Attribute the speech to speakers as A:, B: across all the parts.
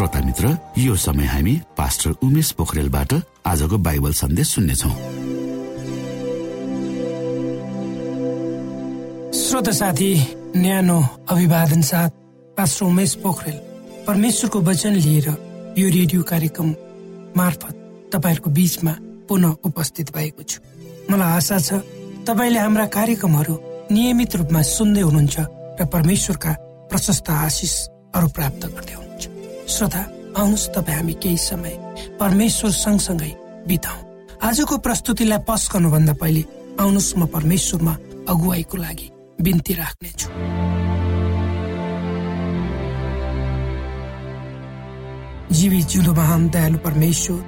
A: श्रोता मित्र यो समय हामी पास्टर उमेश पोखरेलबाट आजको बाइबल सन्देश सुन्नेछौ।
B: श्रोत साथी न्यानो अभिवादन साथ पास्टर उमेश पोखरेल परमेश्वरको वचन लिएर यो रेडियो कार्यक्रम मार्फत तपाईँहरूको बीचमा पुनः उपस्थित भएको छु। मलाई आशा छ तपाईँले हाम्रा कार्यक्रमहरू नियमित रूपमा सुन्दै हुनुहुन्छ र परमेश्वरका प्रशस्त आशिषहरू प्राप्त गर्दै हुनुहुन्छ। श्रोता आउनुहोस् तपाईँ हामी केही समय परमेश्वर सँगसँगै बिताउ। आजको प्रस्तुतिलाई पस गर्नुभन्दा पहिले आउनुहोस् म परमेश्वरमा अगुवाईको लागि बिन्ती राख्नेछु। जीवी जिउँदो महान दयालु परमेश्वर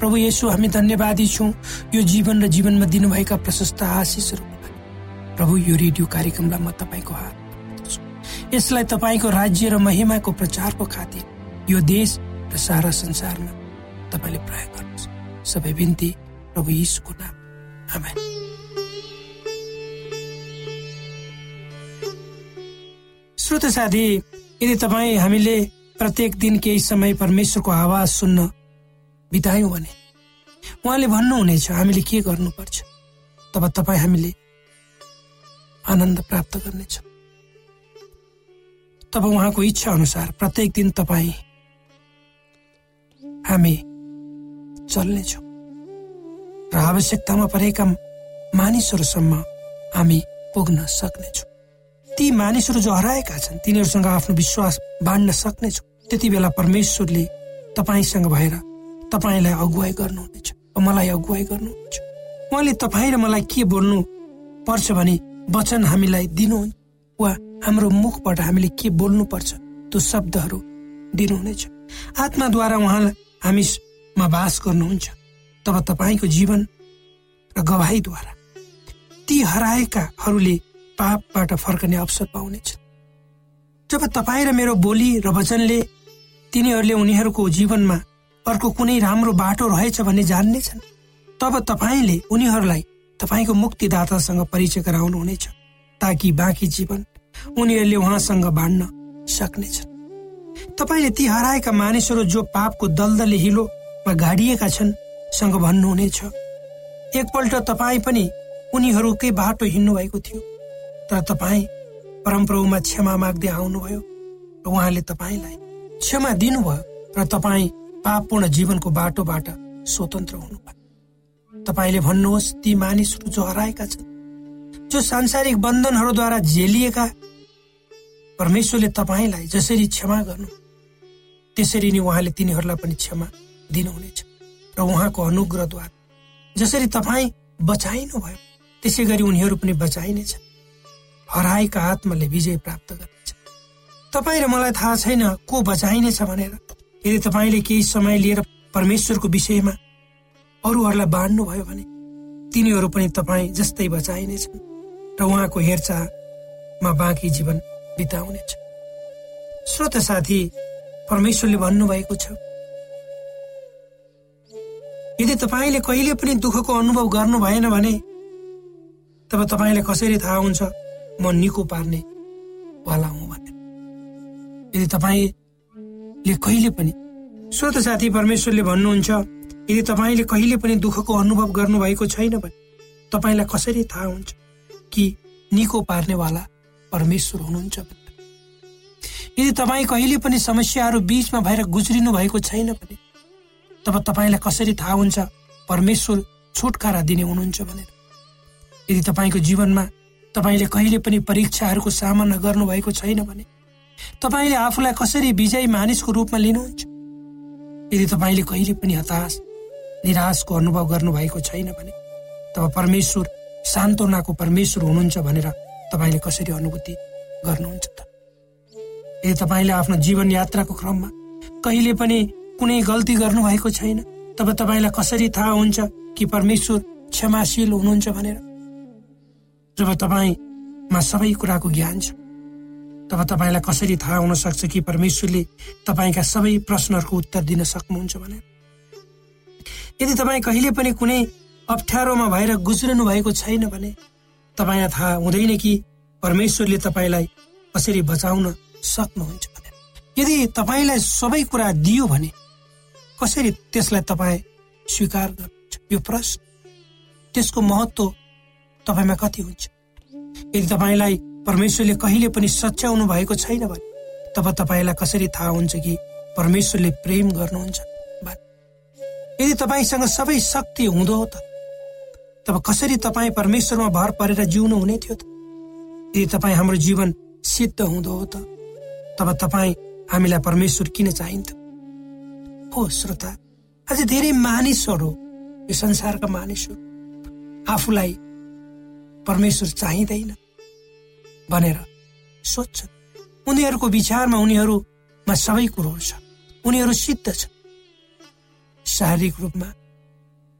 B: प्रभु येसु हामी धन्यवादी छौँ। यो जीवन र जीवनमा दिनुभएका प्रशस्त आशिषहरूको लागि। प्रभु यो रेडियो कार्यक्रमलाई म तपाईँको हात यसलाई तपाईँको राज्य र महिमाको प्रचारको खातिर यो देश र सारा संसारमा तपाईँले प्रयोग गर्नुहोस्। सबै बिन्ती प्रभु यीशुको नाम। आमेन। श्रोत साथी यदि तपाईँ हामीले प्रत्येक दिन केही समय परमेश्वरको आवाज सुन्न बितायौँ भने उहाँले भन्नुहुनेछ हामीले के गर्नुपर्छ? तब तपाईँ हामीले आनन्द प्राप्त गर्नेछ। तब उहाँको इच्छा अनुसार प्रत्येक दिन तपाईँ हामी चल्नेछौँ र आवश्यकतामा परेका मानिसहरूसम्म हामी पुग्न सक्नेछौँ। ती मानिसहरू जो हराएका छन् तिनीहरूसँग आफ्नो विश्वास बाँड्न सक्नेछौँ। त्यति बेला परमेश्वरले तपाईँसँग भएर तपाईँलाई अगुवाई गर्नुहुनेछ मलाई अगुवाई गर्नुहुन्छ। उहाँले तपाईँ र मलाई के बोल्नु पर्छ भने वचन हामीलाई दिनु वा हाम्रो मुखबाट हामीले के बोल्नु पर्छ त्यो शब्दहरू दिनुहुनेछ। आत्माद्वारा उहाँलाई हामीमा बास गर्नुहुन्छ। तब तपाईँको जीवन र गवाईद्वारा ती हराएकाहरूले पापबाट फर्कने अवसर पाउनेछ। जब तपाईँ र मेरो बोली र वचनले तिनीहरूले उनीहरूको जीवनमा अर्को कुनै राम्रो बाटो रहेछ भन्ने जान्नेछन् तब तपाईँले उनीहरूलाई तपाईँको मुक्तिदातासँग परिचय गराउनुहुनेछ ताकि बाँकी जीवन उनीहरूले उहाँसँग बाँड्न सक्नेछन्। तपाईँले ती हराएका मानिसहरू जो पापको दलदले हिलोमा गाडिएका छन् सँग भन्नुहुनेछ। एकपल्ट तपाईँ पनि उनीहरूकै बाटो हिँड्नु भएको थियो तर तपाईँ परमप्रभुमा क्षमा माग्दै आउनुभयो र उहाँले तपाईँलाई क्षमा दिनुभयो र तपाईँ पापपूर्ण जीवनको बाटोबाट स्वतन्त्र हुनुभयो। तपाईँले भन्नुहोस् ती मानिसहरू जो हराएका छन् जो सांसारिक बन्धनहरूद्वारा झेलिएका परमेश्वरले तपाईँलाई जसरी क्षमा गर्नु त्यसरी नै उहाँले तिनीहरूलाई पनि क्षमा दिनुहुनेछ। र उहाँको अनुग्रहद्वारा जसरी तपाईँ बचाइनु भयो त्यसै गरी उनीहरू पनि बचाइनेछ। हराएका आत्माले विजय प्राप्त गर्नेछ। तपाईँ र मलाई थाहा छैन को बचाइनेछ भनेर। यदि तपाईँले केही समय लिएर परमेश्वरको विषयमा अरूहरूलाई बाँड्नुभयो भने तिनीहरू पनि तपाईँ जस्तै बचाइनेछन्। र उहाँको हेरचाहमा बाँकी जीवन बिताउनेछ श्रोत साथी परमेश्वरले भन्नुभएको छ यदि तपाईँले कहिले पनि दुःखको अनुभव गर्नु भएन भने तब तपाईँलाई कसरी थाहा हुन्छ म निको पार्ने वाला हुँ भनेर। यदि तपाईँले कहिले पनि श्रोत साथी परमेश्वरले भन्नुहुन्छ यदि तपाईँले कहिले पनि दुःखको अनुभव गर्नुभएको छैन भने तपाईँलाई कसरी थाहा हुन्छ कि निको पार्नेवाला परमेश्वर हुनुहुन्छ यदि तपाईँ कहिले पनि समस्याहरू बीचमा भएर गुज्रिनु भएको छैन भने तब तपाईँलाई कसरी थाहा हुन्छ परमेश्वर छुटकारा दिने हुनुहुन्छ भनेर यदि तपाईँको जीवनमा तपाईँले कहिले पनि परीक्षाहरूको सामना गर्नुभएको छैन भने तपाईँले आफूलाई कसरी विजयी मानिसको रूपमा लिनुहुन्छ? यदि तपाईँले कहिले पनि हताश निराशको अनुभव गर्नुभएको छैन भने तब परमेश्वर सान्त्वनाको परमेश्वर हुनुहुन्छ भनेर तपाईँले कसरी अनुभूति गर्नुहुन्छ त? यदि तपाईँले आफ्नो जीवन यात्राको क्रममा कहिले पनि कुनै गल्ती गर्नुभएको छैन तब तपाईँलाई कसरी थाहा हुन्छ कि परमेश्वर क्षमाशील हुनुहुन्छ भनेर? जब तपाईँमा सबै कुराको ज्ञान छ तब तपाईँलाई कसरी थाहा हुन सक्छ कि परमेश्वरले तपाईँका सबै प्रश्नहरूको उत्तर दिन सक्नुहुन्छ भनेर? यदि तपाईँ कहिले पनि कुनै अप्ठ्यारोमा भएर गुज्रनु भएको छैन भने तपाईँलाई थाहा हुँदैन कि परमेश्वरले तपाईँलाई कसरी बचाउन सक्नुहुन्छ भने। यदि तपाईँलाई सबै कुरा दियो भने कसरी त्यसलाई तपाईँ स्वीकार गर्नुहुन्छ? यो प्रश्न। त्यसको महत्व तपाईँमा कति हुन्छ? यदि तपाईँलाई परमेश्वरले कहिले पनि सच्याउनु भएको छैन भने तब तपाईँलाई कसरी थाहा हुन्छ कि परमेश्वरले प्रेम गर्नुहुन्छ यदि तपाईँसँग सबै शक्ति हुँदो त तब कसरी तपाईँ परमेश्वरमा भर परेर जिउनु हुने थियो त? यदि तपाईँ हाम्रो जीवन सिद्ध हुँदो हो त तब तपाईँ हामीलाई परमेश्वर किन चाहिन्थ्यो हो श्रोता अझ धेरै मानिसहरू यो संसारका मानिसहरू आफूलाई परमेश्वर चाहिँदैन भनेर सोध्छ उनीहरूको विचारमा उनीहरूमा सबै कुरोहरू छ। उनीहरू सिद्ध छ शारीरिक रूपमा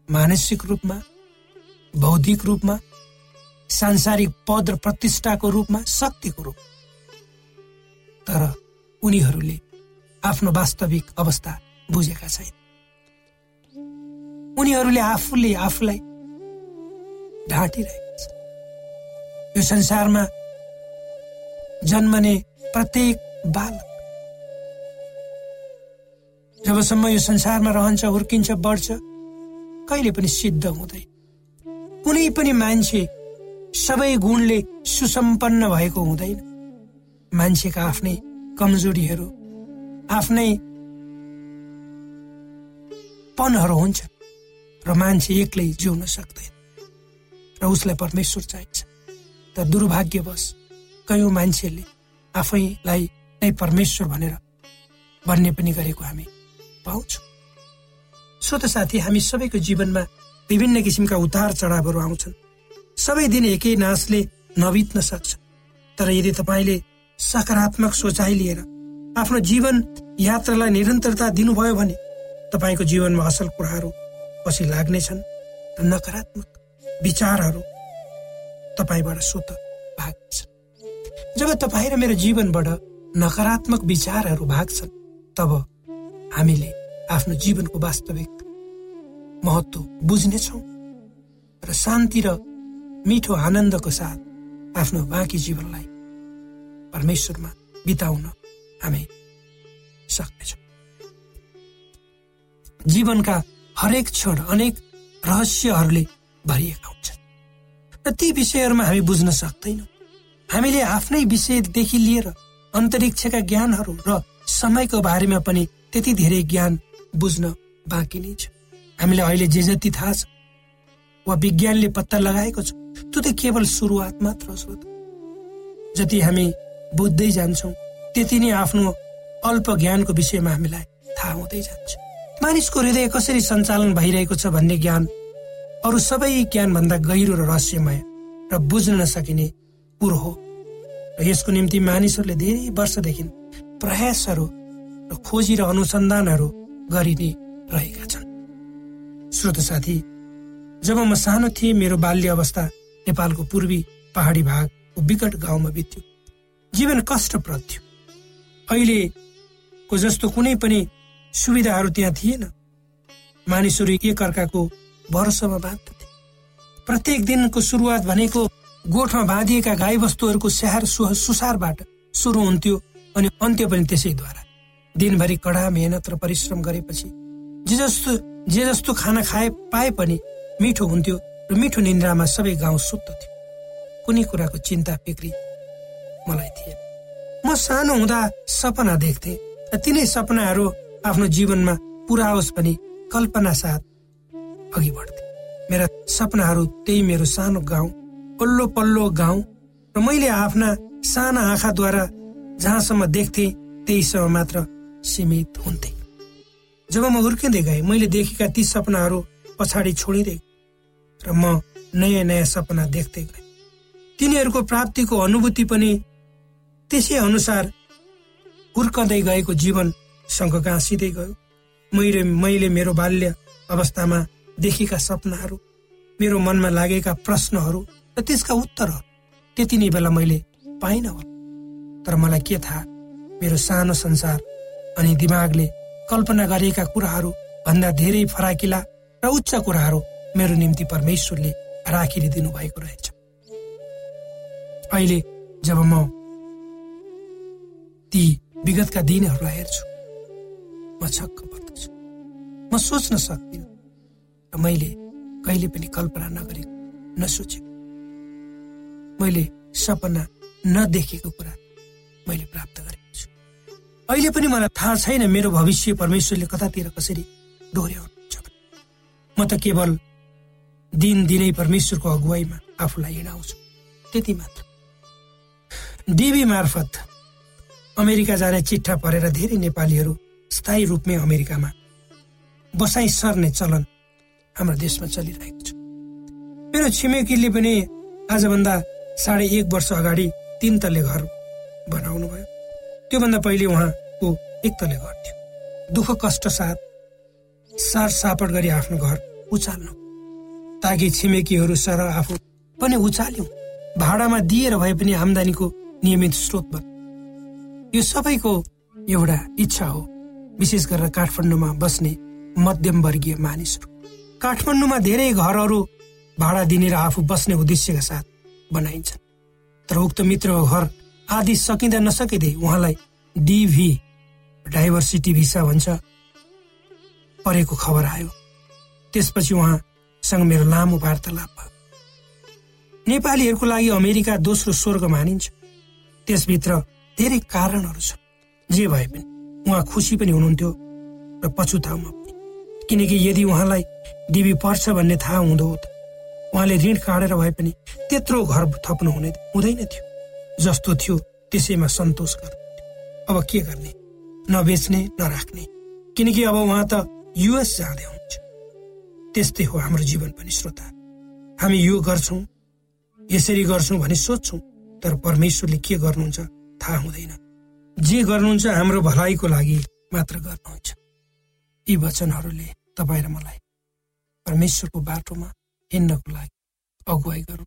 B: मानसिक रूपमा बौद्धिक रूपमा सांसारिक पद र प्रतिष्ठाको रूपमा शक्तिको रूप। तर उनीहरूले आफ्नो वास्तविक अवस्था बुझेका छैन। उनीहरूले आफूले आफूलाई ढाँटिरहेका छ यो संसारमा जन्मने प्रत्येक बालक जबसम्म यो संसारमा रहन्छ हुर्किन्छ बढ्छ कहिले पनि सिद्ध हुँदैन। कुनै पनि मान्छे सबै गुणले सुसम्पन्न भएको हुँदैन। मान्छेका आफ्नै कमजोरीहरू आफ्नै पनहरू हुन्छ र मान्छे एक्लै जिउन सक्दैन र उसलाई परमेश्वर चाहिन्छ। तर दुर्भाग्यवश कयौँ मान्छेले आफैलाई नै परमेश्वर भनेर भन्ने पनि गरेको हामी पाउँछौँ। श्रोत साथी हामी सबैको जीवनमा विभिन्न किसिमका उतार चढावहरू आउँछन्। सबै दिन एकै नाचले नबित्न सक्छ। तर यदि तपाईँले सकारात्मक सोचाइ लिएर आफ्नो जीवन यात्रालाई निरन्तरता दिनुभयो भने तपाईँको जीवनमा असल कुराहरू पछि लाग्नेछन् र नकारात्मक विचारहरू तपाईँबाट स्वत भाग्छ जब तपाईँ र मेरो जीवनबाट नकारात्मक विचारहरू भाग्छन् तब हामीले आफ्नो जीवनको वास्तविक महत्व बुझ्नेछौँ र शान्ति र मिठो आनन्दको साथ आफ्नो बाँकी जीवनलाई परमेश्वरमा बिताउन हामी सक्नेछौँ। जीवनका हरेक क्षण अनेक रहस्यहरूले भरिएका हुन्छन् र ती विषयहरूमा हामी बुझ्न सक्दैनौँ। हामीले आफ्नै विषयदेखि लिएर अन्तरिक्षका ज्ञानहरू र समयको बारेमा पनि त्यति धेरै ज्ञान बुझ्न बाँकी नै छ। हामीलाई अहिले जे जति थाहा छ वा विज्ञानले पत्ता लगाएको छ त्यो त केवल सुरुवात मात्र हो जति हामी बुझ्दै जान्छौँ त्यति नै आफ्नो अल्प ज्ञानको विषयमा हामीलाई थाहा हुँदै जान्छ। मानिसको हृदय कसरी सञ्चालन भइरहेको छ भन्ने ज्ञान अरू सबै ज्ञानभन्दा गहिरो र रहस्यमय र बुझ्न नसकिने कुरो हो। र यसको निम्ति मानिसहरूले धेरै वर्षदेखि प्रयासहरू र खोजी र अनुसन्धानहरू गरि नै रहेका छन्। श्रोत साथी जब म सानो थिएँ मेरो बाल्य अवस्था नेपालको पूर्वी पहाडी भागको विकट गाउँमा बित्यो। जीवन कष्टप्रद थियो। अहिलेको जस्तो कुनै पनि सुविधाहरू त्यहाँ थिएन। मानिसहरू एक अर्काको भरोसामा बाँध्दथे। प्रत्येक दिनको सुरुवात भनेको गोठमा बाँधिएका गाईबस्तुहरूको स्याहार सुसारबाट सुरु हुन्थ्यो अनि अन्त्य पनि त्यसैद्वारा। दिनभरि कडा मेहनत र परिश्रम गरेपछि जे जस्तो जे जस्तो खाना खाए पाए पनि मिठो हुन्थ्यो र मिठो निन्द्रामा सबै गाउँ सुत्त थियो। कुनै कुराको चिन्ता फिक्री मलाई थिएन। म सानो हुँदा सपना देख्थे र तिनै सपनाहरू आफ्नो जीवनमा पुरा होस् भने कल्पना साथ अघि बढ्थे। मेरा सपनाहरू त्यही मेरो सानो गाउँ पल्लो पल्लो गाउँ र मैले आफ्ना साना आँखाद्वारा जहाँसम्म देख्थे त्यहीसम्म मात्र सीमित हुन्थे। जब म हुर्किँदै गएँ मैले देखेका ती सपनाहरू पछाडि छोडिँदै र म नयाँ नयाँ सपना देख्दै गएँ। तिनीहरूको प्राप्तिको अनुभूति पनि त्यसै अनुसार हुर्कँदै गएको जीवनसँग गाँसिँदै गयो। मैले मैले मेरो बाल्य अवस्थामा देखेका सपनाहरू मेरो मनमा लागेका प्रश्नहरू र त्यसका उत्तरहरू त्यति नै बेला मैले पाइनँ। होला तर मलाई के थाहा मेरो सानो संसार अनि दिमागले कल्पना गरिएका कुराहरू भन्दा धेरै फराकिला र उच्च कुराहरू मेरो निम्ति परमेश्वरले राखिदिनु भएको रहेछ। अहिले जब म ती विगतका दिनहरूलाई हेर्छु म छक्क पर्दछु। म सोच्न सक्दिनँ र मैले कहिले पनि कल्पना नगरेको नसोचेको मैले सपना नदेखेको कुरा मैले प्राप्त गरेको छु। अहिले पनि मलाई थाहा छैन मेरो भविष्य परमेश्वरले कतातिर कसरी डोर्याउनुहुन्छ। म त केवल दिन दिनै परमेश्वरको अगुवाईमा आफूलाई हिँडाउँछु। त्यति मात्र। डिबी मार्फत अमेरिका जाने चिट्ठा परेर धेरै नेपालीहरू स्थायी रूपमै अमेरिकामा बसाइ सर्ने चलन हाम्रो देशमा चलिरहेको छ। मेरो छिमेकीले पनि आजभन्दा साढे एक वर्ष अगाडि तिन तले घर बनाउनु भयो त्योभन्दा पहिले उहाँको एक तले घर थियो। दुःख कष्ट साथ सार सापट गरी आफ्नो घर उचाल्नु। ताकि छिमेकीहरू सर आफू पनि उचाल्यौँ। भाडामा दिएर भए पनि आमदानीको नियमित स्रोत बन यो सबैको एउटा इच्छा हो विशेष गरेर काठमाडौँमा बस्ने मध्यम वर्गीय मानिसहरू। काठमाडौँमा धेरै घरहरू भाडा दिने र आफू बस्ने उद्देश्यका साथ बनाइन्छ तर उक्त मित्रको घर आदि सकिँदा नसकिँदै उहाँलाई डिभी डाइभर्सिटी भिसा भन्छ परेको खबर आयो। त्यसपछि उहाँसँग मेरो लामो वार्तालाप भयो। नेपालीहरूको लागि अमेरिका दोस्रो स्वर्ग मानिन्छ। त्यसभित्र धेरै कारणहरू छ जे भए पनि उहाँ खुसी पनि हुनुहुन्थ्यो र पछुताउमा पनि। किनकि यदि उहाँलाई डिबी पर्छ भन्ने थाहा हुँदो उहाँले ऋण काटेर भए पनि त्यत्रो घर थप्नु हुने हुँदैन थियो। जस्तो थियो त्यसैमा सन्तोष गर्नु। अब के गर्ने? नबेच्ने नराख्ने किनकि अब उहाँ त युएस जाँदै हुनुहुन्छ। त्यस्तै हो हाम्रो जीवन पनि श्रोता। हामी यो गर्छौँ यसरी गर्छौँ भनी सोध्छौँ तर परमेश्वरले के गर्नुहुन्छ थाहा हुँदैन। जे गर्नुहुन्छ हाम्रो भलाइको लागि मात्र गर्नुहुन्छ। यी वचनहरूले तपाईँ र मलाई परमेश्वरको बाटोमा हिँड्नको लागि अगुवाई गरौँ